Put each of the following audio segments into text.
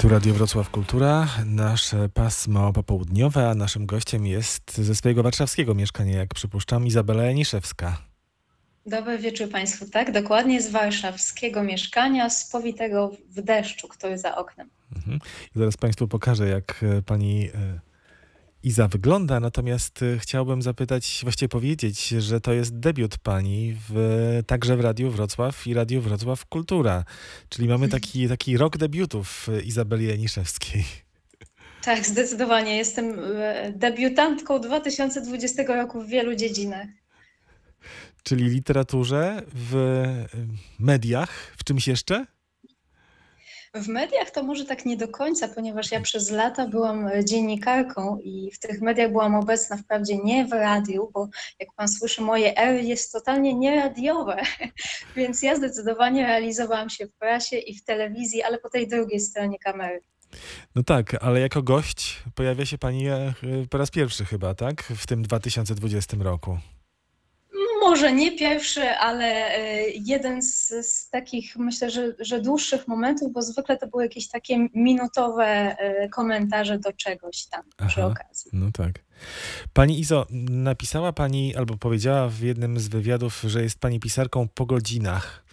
Tu Radio Wrocław Kultura, nasze pasmo popołudniowe, a naszym gościem jest ze swojego warszawskiego mieszkania, jak przypuszczam, Izabela Janiszewska. Dobry wieczór Państwu. Tak, dokładnie z warszawskiego mieszkania, spowitego w deszczu, który za oknem. Mhm. I zaraz Państwu pokażę, jak e, pani e, Iza wygląda, natomiast e, chciałbym zapytać, właściwie powiedzieć, że to jest debiut pani w, także w Radiu Wrocław i Radiu Wrocław Kultura. Czyli mamy taki, taki rok debiutów e, Izabeli Janiszewskiej. Tak, zdecydowanie. Jestem e, debiutantką 2020 roku w wielu dziedzinach. Czyli literaturze, w mediach, w czymś jeszcze? W mediach to może tak nie do końca, ponieważ ja przez lata byłam e, dziennikarką i w tych mediach byłam obecna wprawdzie nie w radiu, bo jak pan słyszy, moje R jest totalnie nieradiowe, więc ja zdecydowanie realizowałam się w prasie i w telewizji, ale po tej drugiej stronie kamery. No tak, ale jako gość pojawia się pani e, po raz pierwszy chyba, tak? W tym 2020 roku. Może nie pierwszy, ale e, jeden z, z takich, myślę, że, że dłuższych momentów, bo zwykle to były jakieś takie minutowe e, komentarze do czegoś tam przy Aha. okazji. No tak. Pani Izo, napisała pani albo powiedziała w jednym z wywiadów, że jest pani pisarką po godzinach.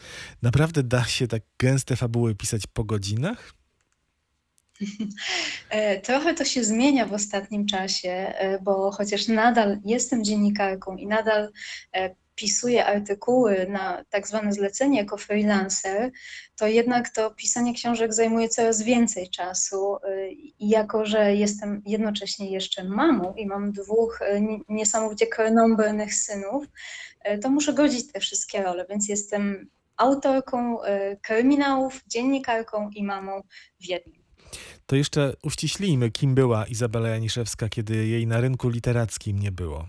Naprawdę da się tak gęste fabuły pisać po godzinach? E, Trochę to się zmienia w ostatnim czasie, bo chociaż nadal jestem dziennikarką i nadal e, pisuję artykuły na tak zwane zlecenie jako freelancer, to jednak to pisanie książek zajmuje coraz więcej czasu. e, I jako, że jestem jednocześnie jeszcze mamą i mam dwóch nie- niesamowicie krnąbrnych synów, e, to muszę godzić te wszystkie role, więc jestem autorką kryminałów, dziennikarką i mamą w jednym. To jeszcze uściślijmy, kim była Izabela Janiszewska, kiedy jej na rynku literackim nie było.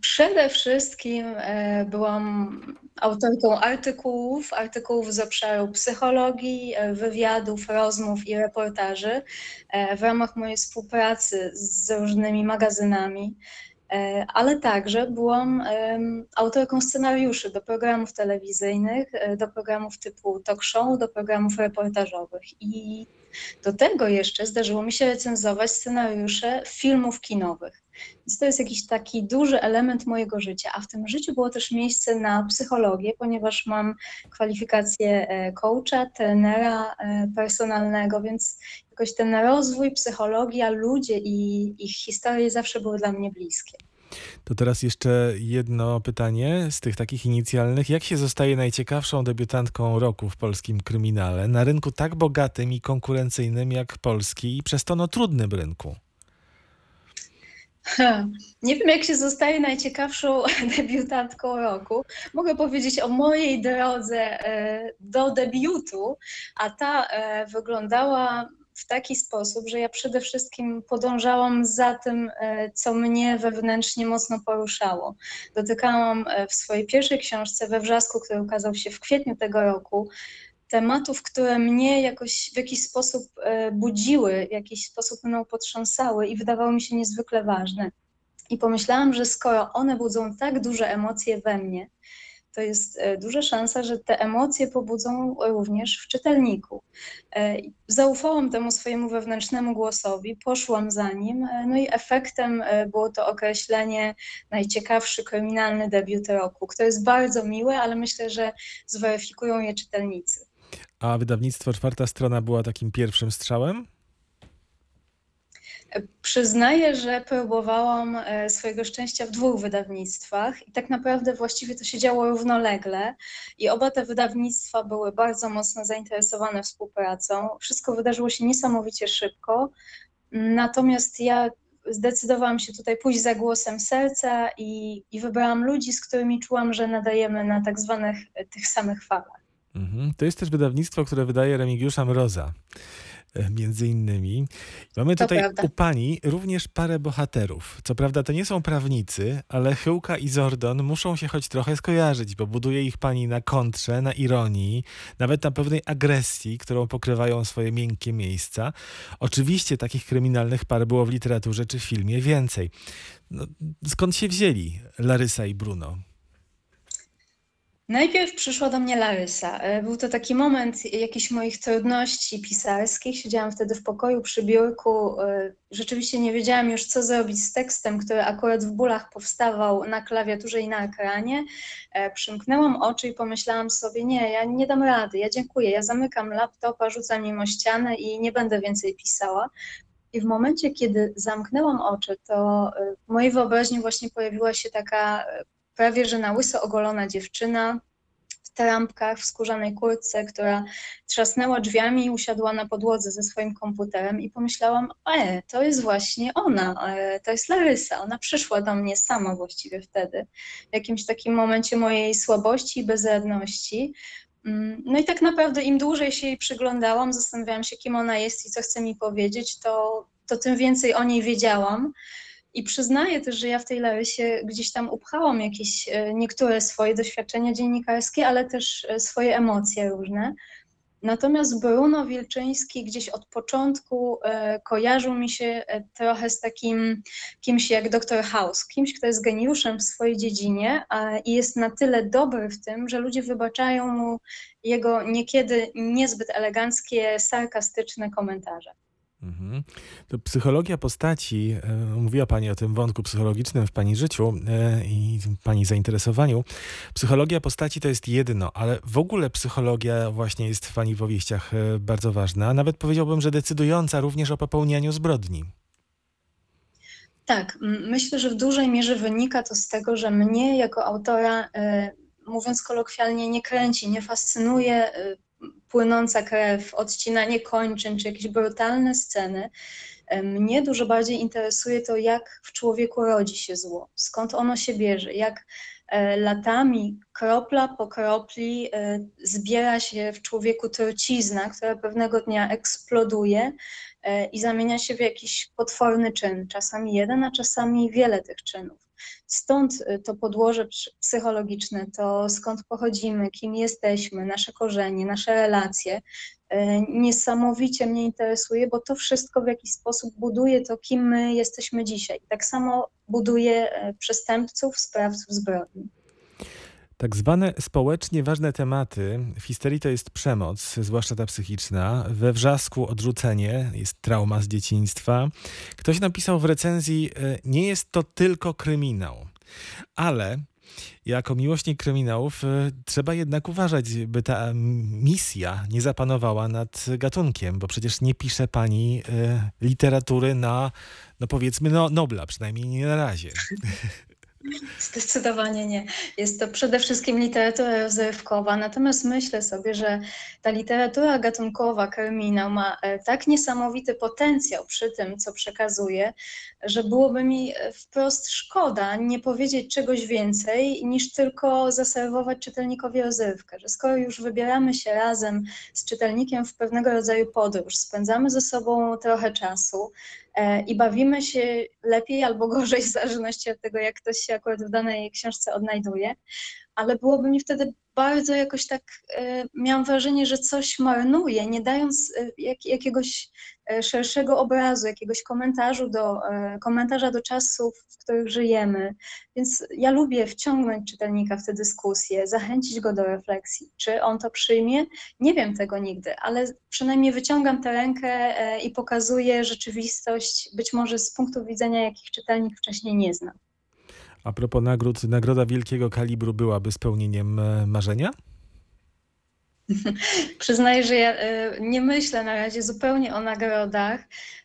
Przede wszystkim e, byłam autorką artykułów, artykułów z obszaru psychologii, e, wywiadów, rozmów i reportaży e, w ramach mojej współpracy z różnymi magazynami, ale także byłam autorką scenariuszy do programów telewizyjnych, do programów typu talk show, do programów reportażowych. I do tego jeszcze zdarzyło mi się recenzować scenariusze filmów kinowych. Więc to jest jakiś taki duży element mojego życia, a w tym życiu było też miejsce na psychologię, ponieważ mam kwalifikację e, coacha, trenera e, personalnego, więc jakoś ten rozwój, psychologia, ludzie i ich historie zawsze były dla mnie bliskie. To teraz jeszcze jedno pytanie z tych takich inicjalnych. Jak się zostaje najciekawszą debiutantką roku w polskim kryminale na rynku tak bogatym i konkurencyjnym jak polski i przez to no trudnym rynku? Nie wiem, jak się zostaje najciekawszą debiutantką roku. Mogę powiedzieć o mojej drodze e, do debiutu, a ta e, wyglądała w taki sposób, że ja przede wszystkim podążałam za tym, e, co mnie wewnętrznie mocno poruszało. Dotykałam e, w swojej pierwszej książce We Wrzasku, który ukazał się w kwietniu tego roku, tematów, które mnie jakoś w jakiś sposób e, budziły, w jakiś sposób mną potrząsały i wydawały mi się niezwykle ważne. I pomyślałam, że skoro one budzą tak duże emocje we mnie, to jest e, duża szansa, że te emocje pobudzą również w czytelniku. E, Zaufałam temu swojemu wewnętrznemu głosowi, poszłam za nim, e, no i efektem e, było to określenie najciekawszy kryminalny debiut roku, które jest bardzo miłe, ale myślę, że zweryfikują je czytelnicy. A wydawnictwo Czwarta Strona była takim pierwszym strzałem? Przyznaję, że próbowałam e, swojego szczęścia w dwóch wydawnictwach i tak naprawdę właściwie to się działo równolegle i oba te wydawnictwa były bardzo mocno zainteresowane współpracą. Wszystko wydarzyło się niesamowicie szybko, natomiast ja zdecydowałam się tutaj pójść za głosem serca i, i wybrałam ludzi, z którymi czułam, że nadajemy na tak zwanych e, tych samych falach. Mhm. To jest też wydawnictwo, które wydaje Remigiusza Mroza. E, Między innymi. Mamy To tutaj prawda. u pani również parę bohaterów. Co prawda to nie są prawnicy, ale Chyłka i Zordon muszą się choć trochę skojarzyć, bo buduje ich pani na kontrze, na ironii, nawet na pewnej agresji, którą pokrywają swoje miękkie miejsca. Oczywiście takich kryminalnych par było w literaturze czy filmie więcej. No, skąd się wzięli Larysa i Bruno? Najpierw przyszła do mnie Larysa. E, Był to taki moment jakichś moich trudności pisarskich. Siedziałam wtedy w pokoju przy biurku. E, Rzeczywiście nie wiedziałam już, co zrobić z tekstem, który akurat w bólach powstawał na klawiaturze i na ekranie. E, Przymknęłam oczy i pomyślałam sobie, nie, ja nie dam rady, ja dziękuję, ja zamykam laptopa, rzucam nim o ścianę i nie będę więcej pisała. I w momencie, kiedy zamknęłam oczy, to w mojej wyobraźni właśnie pojawiła się taka prawie że na łyso ogolona dziewczyna w trampkach, w skórzanej kurtce, która trzasnęła drzwiami i usiadła na podłodze ze swoim komputerem i pomyślałam, e, to jest właśnie ona, e, to jest Larysa, ona przyszła do mnie sama właściwie wtedy, w jakimś takim momencie mojej słabości i bezradności. Mm, No i tak naprawdę im dłużej się jej przyglądałam, zastanawiałam się, kim ona jest i co chce mi powiedzieć, to, to tym więcej o niej wiedziałam. I przyznaję też, że ja w tej Larysie gdzieś tam upchałam jakieś e, niektóre swoje doświadczenia dziennikarskie, ale też e, swoje emocje różne. Natomiast Bruno Wilczyński gdzieś od początku e, kojarzył mi się trochę z takim kimś jak Dr. House, kimś, kto jest geniuszem w swojej dziedzinie a, i jest na tyle dobry w tym, że ludzie wybaczają mu jego niekiedy niezbyt eleganckie, sarkastyczne komentarze. Mhm. To psychologia postaci, e, mówiła Pani o tym wątku psychologicznym w Pani życiu e, i Pani zainteresowaniu. Psychologia postaci to jest jedno, ale w ogóle psychologia właśnie jest w Pani powieściach e, bardzo ważna, a nawet powiedziałbym, że decydująca również o popełnianiu zbrodni. Tak, myślę, że w dużej mierze wynika to z tego, że mnie jako autora, mówiąc kolokwialnie, nie kręci, nie fascynuje płynąca krew, odcinanie kończyn czy jakieś brutalne sceny. E, Mnie dużo bardziej interesuje to, jak w człowieku rodzi się zło, skąd ono się bierze, jak latami, kropla po kropli e, zbiera się w człowieku trucizna, która pewnego dnia eksploduje e, i zamienia się w jakiś potworny czyn, czasami jeden, a czasami wiele tych czynów. Stąd e, to podłoże psy- psychologiczne, to skąd pochodzimy, kim jesteśmy, nasze korzenie, nasze relacje, e, niesamowicie mnie interesuje, bo to wszystko w jakiś sposób buduje to, kim my jesteśmy dzisiaj. Tak samo buduje e, przestępców, sprawców zbrodni. Tak zwane społecznie ważne tematy w histerii to jest przemoc, zwłaszcza ta psychiczna. We wrzasku odrzucenie jest trauma z dzieciństwa. Ktoś napisał w recenzji, e, nie jest to tylko kryminał, ale jako miłośnik kryminałów e, trzeba jednak uważać, by ta misja nie zapanowała nad gatunkiem, bo przecież nie pisze pani e, literatury na, no powiedzmy, no, Nobla, przynajmniej nie na razie. Zdecydowanie nie. Jest to przede wszystkim literatura rozrywkowa, natomiast myślę sobie, że ta literatura gatunkowa, kryminał ma e, tak niesamowity potencjał przy tym, co przekazuje, że byłoby mi e, wprost szkoda nie powiedzieć czegoś więcej, niż tylko zaserwować czytelnikowi rozrywkę. Że skoro już wybieramy się razem z czytelnikiem w pewnego rodzaju podróż, spędzamy ze sobą trochę czasu, i bawimy się lepiej albo gorzej, w zależności od tego, jak ktoś się akurat w danej książce odnajduje. Ale byłoby mi wtedy bardzo jakoś tak, e, miałam wrażenie, że coś marnuję, nie dając e, jak, jakiegoś e, szerszego obrazu, jakiegoś komentarzu do, komentarza do czasów, w których żyjemy. Więc ja lubię wciągnąć czytelnika w tę dyskusję, zachęcić go do refleksji. Czy on to przyjmie? Nie wiem tego nigdy, ale przynajmniej wyciągam tę rękę i pokazuję rzeczywistość, być może z punktu widzenia, jakich czytelnik wcześniej nie zna. A propos nagród, nagroda wielkiego kalibru byłaby spełnieniem e, marzenia? Przyznaję, że ja e, nie myślę na razie zupełnie o nagrodach.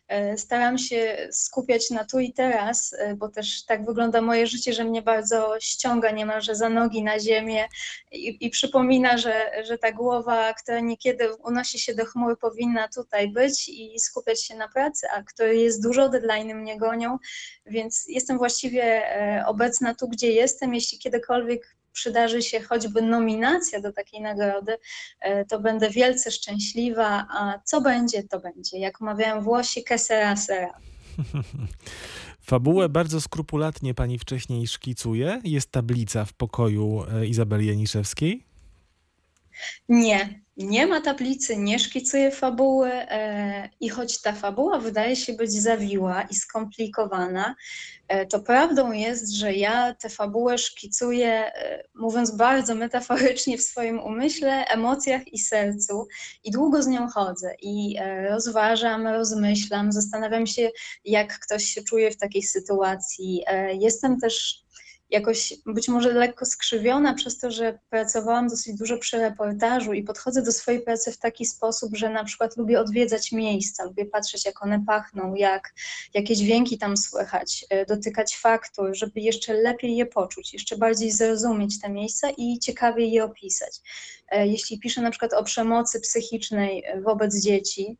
E, Staram się skupiać na tu i teraz, e, bo też tak wygląda moje życie, że mnie bardzo ściąga niemalże za nogi na ziemię i, i przypomina, że, że ta głowa, która niekiedy unosi się do chmur, powinna tutaj być i skupiać się na pracy, a której jest dużo, deadline'y mnie gonią, więc jestem właściwie obecna tu, gdzie jestem. Jeśli kiedykolwiek przydarzy się choćby nominacja do takiej nagrody, e, to będę wielce szczęśliwa, a co będzie, to będzie. Jak mawiają Włosi, que sera, sera. Fabułę bardzo skrupulatnie pani wcześniej szkicuje. Jest tablica w pokoju e, Izabeli Janiszewskiej. Nie, nie ma tablicy, nie szkicuje fabuły e, i choć ta fabuła wydaje się być zawiła i skomplikowana, e, to prawdą jest, że ja tę fabułę szkicuję, e, mówiąc bardzo metaforycznie, w swoim umyśle, emocjach i sercu i długo z nią chodzę i e, rozważam, rozmyślam, zastanawiam się, jak ktoś się czuje w takiej sytuacji. E, Jestem też jakoś być może lekko skrzywiona przez to, że pracowałam dosyć dużo przy reportażu i podchodzę do swojej pracy w taki sposób, że na przykład lubię odwiedzać miejsca, lubię patrzeć, jak one pachną, jak, jakie dźwięki tam słychać, e, dotykać faktur, żeby jeszcze lepiej je poczuć, jeszcze bardziej zrozumieć te miejsca i ciekawiej je opisać. E, Jeśli piszę na przykład o przemocy psychicznej e, wobec dzieci,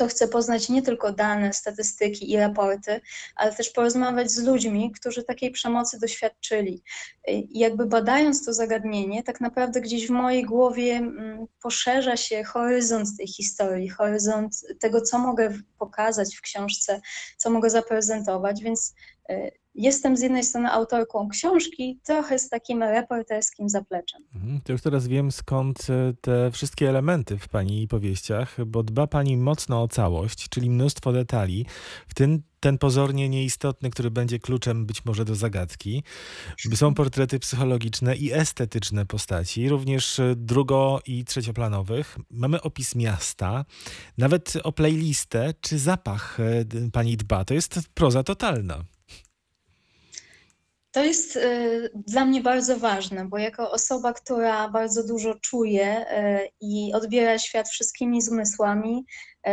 to chcę poznać nie tylko dane, statystyki i raporty, ale też porozmawiać z ludźmi, którzy takiej przemocy doświadczyli. I jakby badając to zagadnienie, tak naprawdę gdzieś w mojej głowie mm, poszerza się horyzont tej historii, horyzont tego, co mogę pokazać w książce, co mogę zaprezentować, więc y, jestem z jednej strony autorką książki, trochę z takim reporterskim zapleczem. Mhm, To już teraz wiem skąd e, te wszystkie elementy w pani powieściach, bo dba pani mocno o całość, czyli mnóstwo detali, w tym ten pozornie nieistotny, który będzie kluczem być może do zagadki. Są portrety psychologiczne i estetyczne postaci, również e, drugo- i trzecioplanowych. Mamy opis miasta, nawet o playlistę czy zapach e, pani dba. To jest proza totalna. To jest y, dla mnie bardzo ważne, bo jako osoba, która bardzo dużo czuje y, i odbiera świat wszystkimi zmysłami,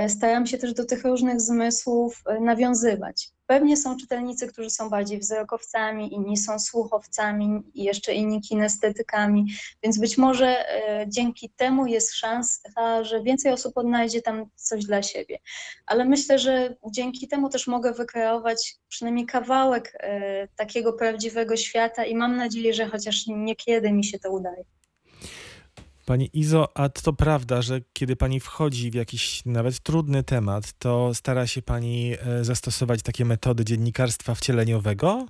staram się też do tych różnych zmysłów y, nawiązywać. Pewnie są czytelnicy, którzy są bardziej wzrokowcami, inni są słuchowcami i jeszcze inni kinestetykami, więc być może y, dzięki temu jest szansa, że więcej osób odnajdzie tam coś dla siebie ale myślę, że dzięki temu też mogę wykreować przynajmniej kawałek e, takiego prawdziwego świata i mam nadzieję, że chociaż niekiedy mi się to udaje. Pani Izo, a to prawda, że kiedy pani wchodzi w jakiś nawet trudny temat, to stara się pani e, zastosować takie metody dziennikarstwa wcieleniowego?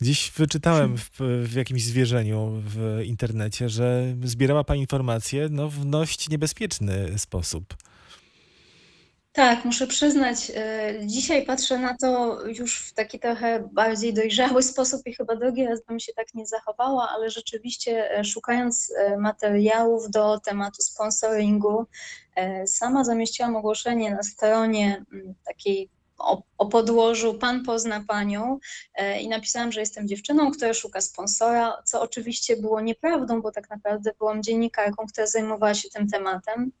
Gdzieś wyczytałem w, w jakimś zwierzeniu w internecie, że zbierała pani informacje no, w dość niebezpieczny sposób. Tak, muszę przyznać, e, dzisiaj patrzę na to już w taki trochę bardziej dojrzały sposób i chyba drugi raz bym się tak nie zachowała, ale rzeczywiście e, szukając e, materiałów do tematu sponsoringu, sama zamieściłam ogłoszenie na stronie mm, takiej o, o podłożu Pan pozna panią i napisałam, że jestem dziewczyną, która szuka sponsora, co oczywiście było nieprawdą, bo tak naprawdę byłam dziennikarką, która zajmowała się tym tematem.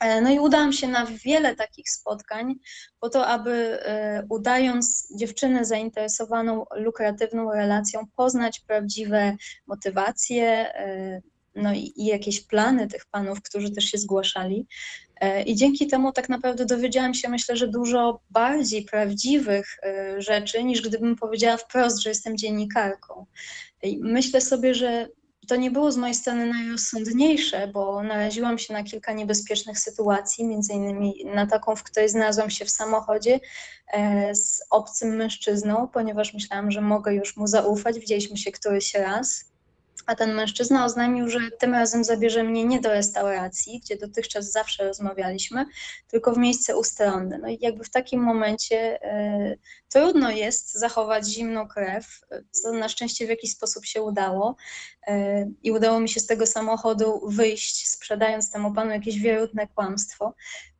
E, No i udałam się na wiele takich spotkań po to, aby e, udając dziewczynę zainteresowaną lukratywną relacją, poznać prawdziwe motywacje, e, no i, i jakieś plany tych panów, którzy też się zgłaszali. I dzięki temu tak naprawdę dowiedziałam się, myślę, że dużo bardziej prawdziwych rzeczy, niż gdybym powiedziała wprost, że jestem dziennikarką. I myślę sobie, że to nie było z mojej strony najrozsądniejsze, bo naraziłam się na kilka niebezpiecznych sytuacji, między innymi na taką, w której znalazłam się w samochodzie e, z obcym mężczyzną, ponieważ myślałam, że mogę już mu zaufać. Widzieliśmy się któryś raz. A ten mężczyzna oznajmił, że tym razem zabierze mnie nie do restauracji, gdzie dotychczas zawsze rozmawialiśmy, tylko w miejsce ustronne. No i jakby w takim momencie e, trudno jest zachować zimną krew, co na szczęście w jakiś sposób się udało. E, I udało mi się z tego samochodu wyjść, sprzedając temu panu jakieś wierutne kłamstwo.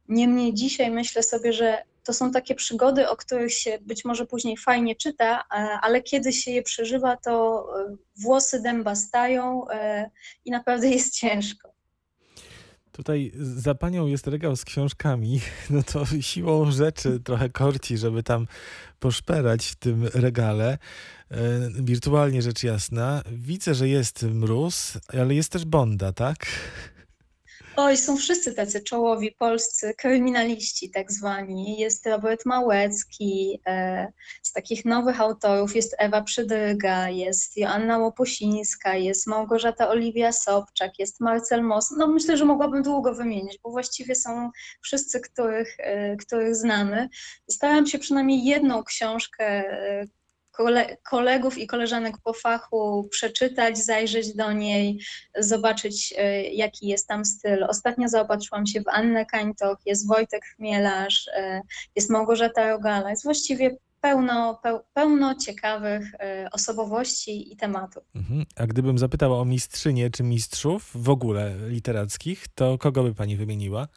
Niemniej dzisiaj myślę sobie, że to są takie przygody, o których się być może później fajnie czyta, a- ale kiedy się je przeżywa, to e, włosy dęba stają e, i naprawdę jest ciężko. Tutaj za panią jest regał z książkami, no to siłą rzeczy trochę korci, żeby tam poszperać w tym regale. E, wirtualnie rzecz jasna. Widzę, że jest mróz, ale jest też Bonda, tak? Oj, są wszyscy tacy czołowi polscy kryminaliści, tak zwani. Jest Robert Małecki, e, z takich nowych autorów jest Ewa Przydryga, jest Joanna Łoposińska, jest Małgorzata Oliwia Sobczak, jest Marcel Moss. No myślę, że mogłabym długo wymienić, bo właściwie są wszyscy, których, e, których znamy. Starałam się przynajmniej jedną książkę, e, kole, kolegów i koleżanek po fachu przeczytać, zajrzeć do niej, zobaczyć e, jaki jest tam styl. Ostatnio zaopatrzyłam się w Annę Kańtok, jest Wojtek Chmielarz, e, jest Małgorzata Rogala, jest właściwie pełno, peł, pełno ciekawych e, osobowości i tematów. Mhm. A gdybym zapytał o mistrzynię czy mistrzów w ogóle literackich, to kogo by pani wymieniła?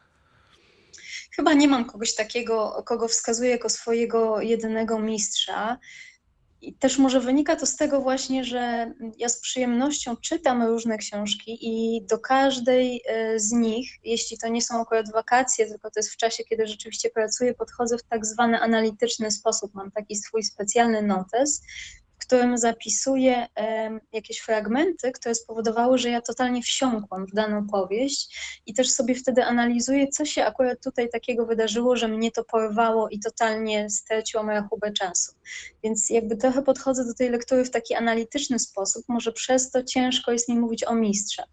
Chyba nie mam kogoś takiego, kogo wskazuję jako swojego jedynego mistrza. I też może wynika to z tego właśnie, że ja z przyjemnością czytam różne książki i do każdej e, z nich, jeśli to nie są akurat wakacje, tylko to jest w czasie, kiedy rzeczywiście pracuję, podchodzę w tak zwany analityczny sposób. Mam taki swój specjalny notes, którym zapisuję jakieś fragmenty, które spowodowały, że ja totalnie wsiąkłam w daną powieść i też sobie wtedy analizuję, co się akurat tutaj takiego wydarzyło, że mnie to porwało i totalnie straciłam rachubę czasu. Więc jakby trochę podchodzę do tej lektury w taki analityczny sposób, może przez to ciężko jest mi mówić o mistrzach.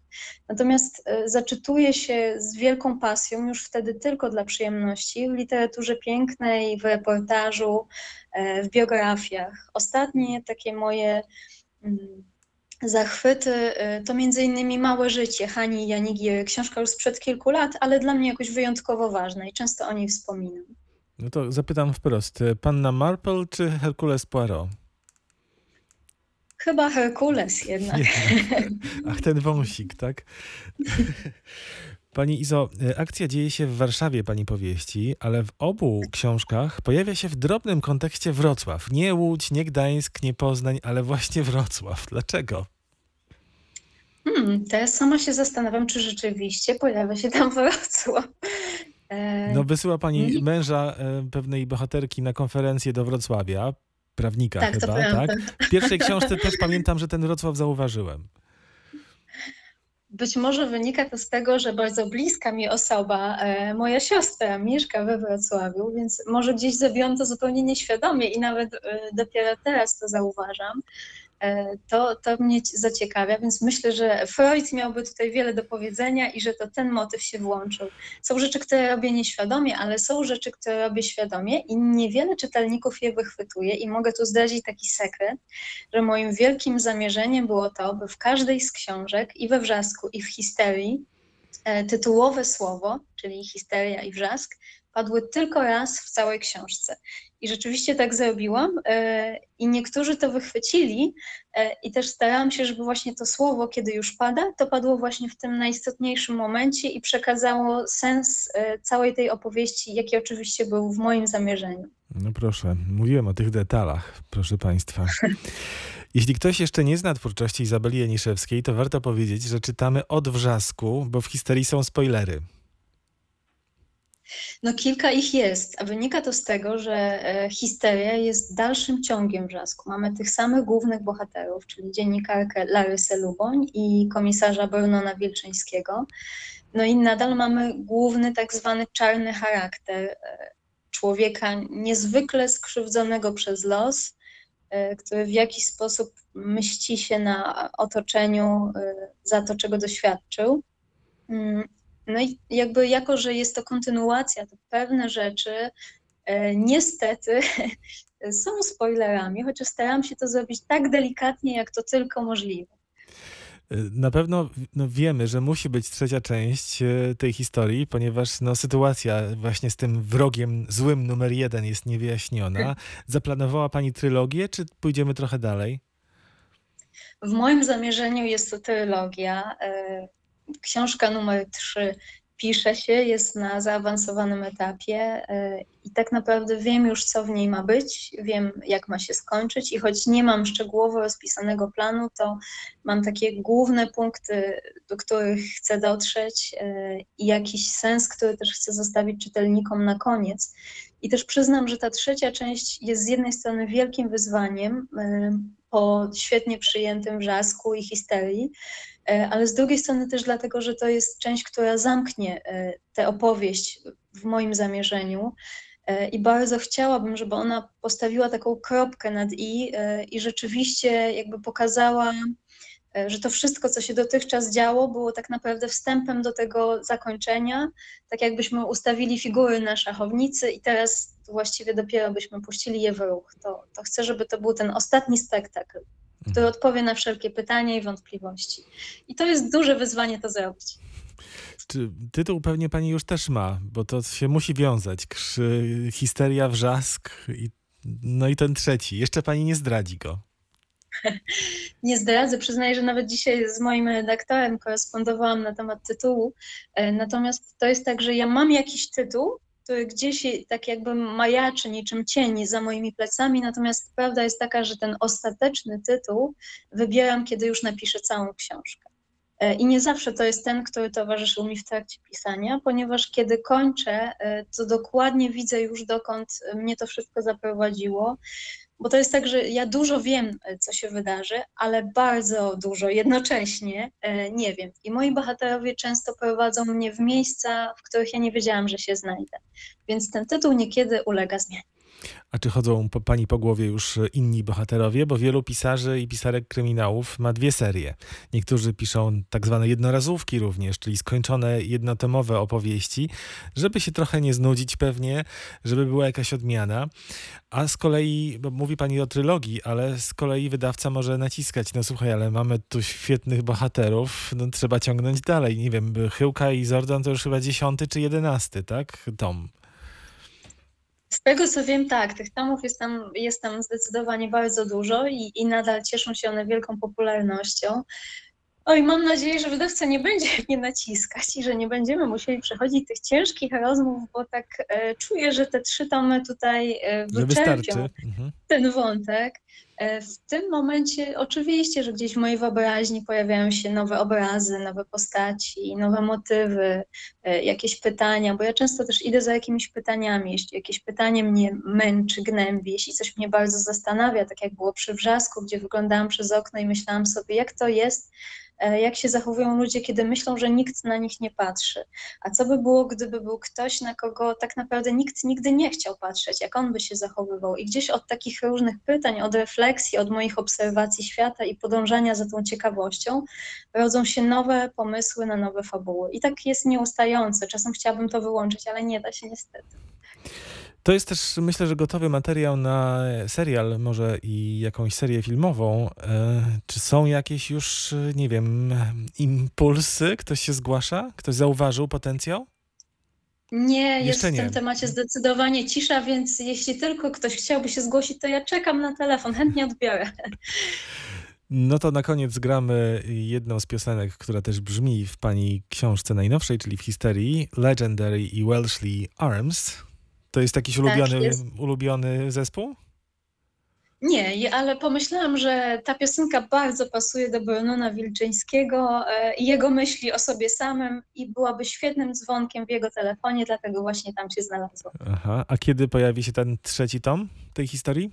Natomiast e, zaczytuję się z wielką pasją, już wtedy tylko dla przyjemności, w literaturze pięknej, w reportażu, w biografiach. Ostatnie takie moje mm, zachwyty e, to między innymi Małe życie Hani Janigiry. Książka już sprzed kilku lat, ale dla mnie jakoś wyjątkowo ważna i często o niej wspominam. No to zapytam wprost, panna Marple czy Hercules Poirot? Chyba Herkules jednak. Jednak. Ach, ten wąsik, tak? Pani Izo, e, akcja dzieje się w Warszawie, pani powieści, ale w obu książkach pojawia się w drobnym kontekście Wrocław. Nie Łódź, nie Gdańsk, nie Poznań, ale właśnie Wrocław. Dlaczego? Hmm, teraz sama się zastanawiam, czy rzeczywiście pojawia się tam Wrocław. E, No, wysyła pani nie- męża e, pewnej bohaterki na konferencję do Wrocławia, prawnika tak, chyba, tak? W pierwszej książce też pamiętam, że ten Wrocław zauważyłem. Być może wynika to z tego, że bardzo bliska mi osoba, e, moja siostra, mieszka we Wrocławiu, więc może gdzieś zrobiłam to zupełnie nieświadomie i nawet e, dopiero teraz to zauważam. E, To, to mnie ci- zaciekawia, więc myślę, że Freud miałby tutaj wiele do powiedzenia i że to ten motyw się włączył. Są rzeczy, które robię nieświadomie, ale są rzeczy, które robię świadomie i niewiele czytelników je wychwytuje i mogę tu zdradzić taki sekret, że moim wielkim zamierzeniem było to, by w każdej z książek i we wrzasku, i w histerii e, tytułowe słowo, czyli histeria i wrzask, padły tylko raz w całej książce. I rzeczywiście tak zrobiłam e, i niektórzy to wychwycili e, i też starałam się, żeby właśnie to słowo, kiedy już pada, to padło właśnie w tym najistotniejszym momencie i przekazało sens e, całej tej opowieści, jaki oczywiście był w moim zamierzeniu. No proszę, mówiłem o tych detalach, proszę Państwa. Jeśli ktoś jeszcze nie zna twórczości Izabeli Janiszewskiej, to warto powiedzieć, że czytamy od wrzasku, bo w historii są spoilery. No kilka ich jest, a wynika to z tego, że e, histeria jest dalszym ciągiem wrzasku. Mamy tych samych głównych bohaterów, czyli dziennikarkę Larysę Luboń i komisarza Brunona Wilczyńskiego. No i nadal mamy główny tak zwany czarny charakter e, człowieka niezwykle skrzywdzonego przez los, e, który w jakiś sposób mści się na otoczeniu za to, czego doświadczył. No i jakby jako, że jest to kontynuacja, to pewne rzeczy e, niestety są spoilerami, chociaż staram się to zrobić tak delikatnie, jak to tylko możliwe. Y, Na pewno no, wiemy, że musi być trzecia część y, tej historii, ponieważ no, sytuacja właśnie z tym wrogiem złym numer jeden jest niewyjaśniona. Zaplanowała Pani trylogię, czy pójdziemy trochę dalej? W moim zamierzeniu jest to trylogia. E, Książka numer 3 pisze się, jest na zaawansowanym etapie e, i tak naprawdę wiem już, co w niej ma być, wiem, jak ma się skończyć i choć nie mam szczegółowo rozpisanego planu, to mam takie główne punkty, do których chcę dotrzeć e, i jakiś sens, który też chcę zostawić czytelnikom na koniec. I też przyznam, że ta trzecia część jest z jednej strony wielkim wyzwaniem po świetnie przyjętym wrzasku i histerii, e, ale z drugiej strony też dlatego, że to jest część, która zamknie e, tę opowieść w moim zamierzeniu. E, I bardzo chciałabym, żeby ona postawiła taką kropkę nad i i rzeczywiście jakby pokazała że to wszystko, co się dotychczas działo, było tak naprawdę wstępem do tego zakończenia, tak jakbyśmy ustawili figury na szachownicy i teraz właściwie dopiero byśmy puścili je w ruch. To, to chcę, żeby to był ten ostatni spektakl, który odpowie na wszelkie pytania i wątpliwości. I to jest duże wyzwanie to zrobić. Czy tytuł pewnie pani już też ma, bo to się musi wiązać. Krzy, histeria, wrzask i no i ten trzeci. Jeszcze pani nie zdradzi go. Nie zdradzę, przyznaję, że nawet dzisiaj z moim redaktorem korespondowałam na temat tytułu. E, Natomiast to jest tak, że ja mam jakiś tytuł, który gdzieś tak jakby majaczy niczym cień za moimi plecami, natomiast prawda jest taka, że ten ostateczny tytuł wybieram, kiedy już napiszę całą książkę. E, I nie zawsze to jest ten, który towarzyszył mi w trakcie pisania, ponieważ kiedy kończę, e, to dokładnie widzę już dokąd mnie to wszystko zaprowadziło. Bo to jest tak, że ja dużo wiem, e, co się wydarzy, ale bardzo dużo jednocześnie e, nie wiem. I moi bohaterowie często prowadzą mnie w miejsca, w których ja nie wiedziałam, że się znajdę. Więc ten tytuł niekiedy ulega zmianie. A czy chodzą po pani po głowie już inni bohaterowie? Bo wielu pisarzy i pisarek kryminałów ma dwie serie. Niektórzy piszą tak zwane jednorazówki również, czyli skończone jednotomowe opowieści, żeby się trochę nie znudzić pewnie, żeby była jakaś odmiana. A z kolei, bo mówi pani o trylogii, ale z kolei wydawca może naciskać, no słuchaj, ale mamy tu świetnych bohaterów, no trzeba ciągnąć dalej. Nie wiem, Chyłka i Zordon to już chyba dziesiąty czy jedenasty, tak? Tom. Z tego co wiem, tak, tych tomów jest tam, jest tam zdecydowanie bardzo dużo i, i nadal cieszą się one wielką popularnością. Oj, mam nadzieję, że wydawca nie będzie mnie naciskać i że nie będziemy musieli przechodzić tych ciężkich rozmów, bo tak e, czuję, że te trzy tomy tutaj e, wyczerpią. Mhm. ten wątek. E, W tym momencie oczywiście, że gdzieś w mojej wyobraźni pojawiają się nowe obrazy, nowe postaci, nowe motywy, e, jakieś pytania, bo ja często też idę za jakimiś pytaniami. Jeśli jakieś pytanie mnie męczy, gnębi, jeśli coś mnie bardzo zastanawia, tak jak było przy Wrzasku, gdzie wyglądałam przez okno i myślałam sobie, jak to jest, e, jak się zachowują ludzie, kiedy myślą, że nikt na nich nie patrzy. A co by było, gdyby był ktoś, na kogo tak naprawdę nikt nigdy nie chciał patrzeć, jak on by się zachowywał? I gdzieś od takich różnych pytań, od refleksji, od moich obserwacji świata i podążania za tą ciekawością, rodzą się nowe pomysły na nowe fabuły. I tak jest nieustające. Czasem chciałabym to wyłączyć, ale nie da się niestety. To jest też, myślę, że gotowy materiał na serial, może i jakąś serię filmową. E, Czy są jakieś już, nie wiem, impulsy? Ktoś się zgłasza? Ktoś zauważył potencjał? Nie, jest w tym temacie zdecydowanie cisza, więc jeśli tylko ktoś chciałby się zgłosić, to ja czekam na telefon, chętnie odbiorę. No to na koniec gramy jedną z piosenek, która też brzmi w pani książce najnowszej, czyli w historii Legendary i Welshly Arms. To jest jakiś ulubiony, Tak, jest. ulubiony zespół? Nie, ale pomyślałam, że ta piosenka bardzo pasuje do Brunona Wilczyńskiego e, i jego myśli o sobie samym i byłaby świetnym dzwonkiem w jego telefonie, dlatego właśnie tam się znalazła. Aha. A kiedy pojawi się ten trzeci tom tej historii?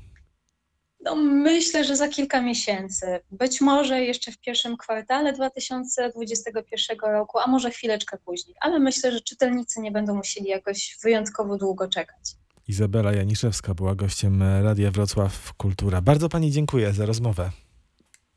No, myślę, że za kilka miesięcy, być może jeszcze w pierwszym kwartale 2021 roku, a może chwileczkę później, ale myślę, że czytelnicy nie będą musieli jakoś wyjątkowo długo czekać. Izabela Janiszewska była gościem Radia Wrocław Kultura. Bardzo pani dziękuję za rozmowę.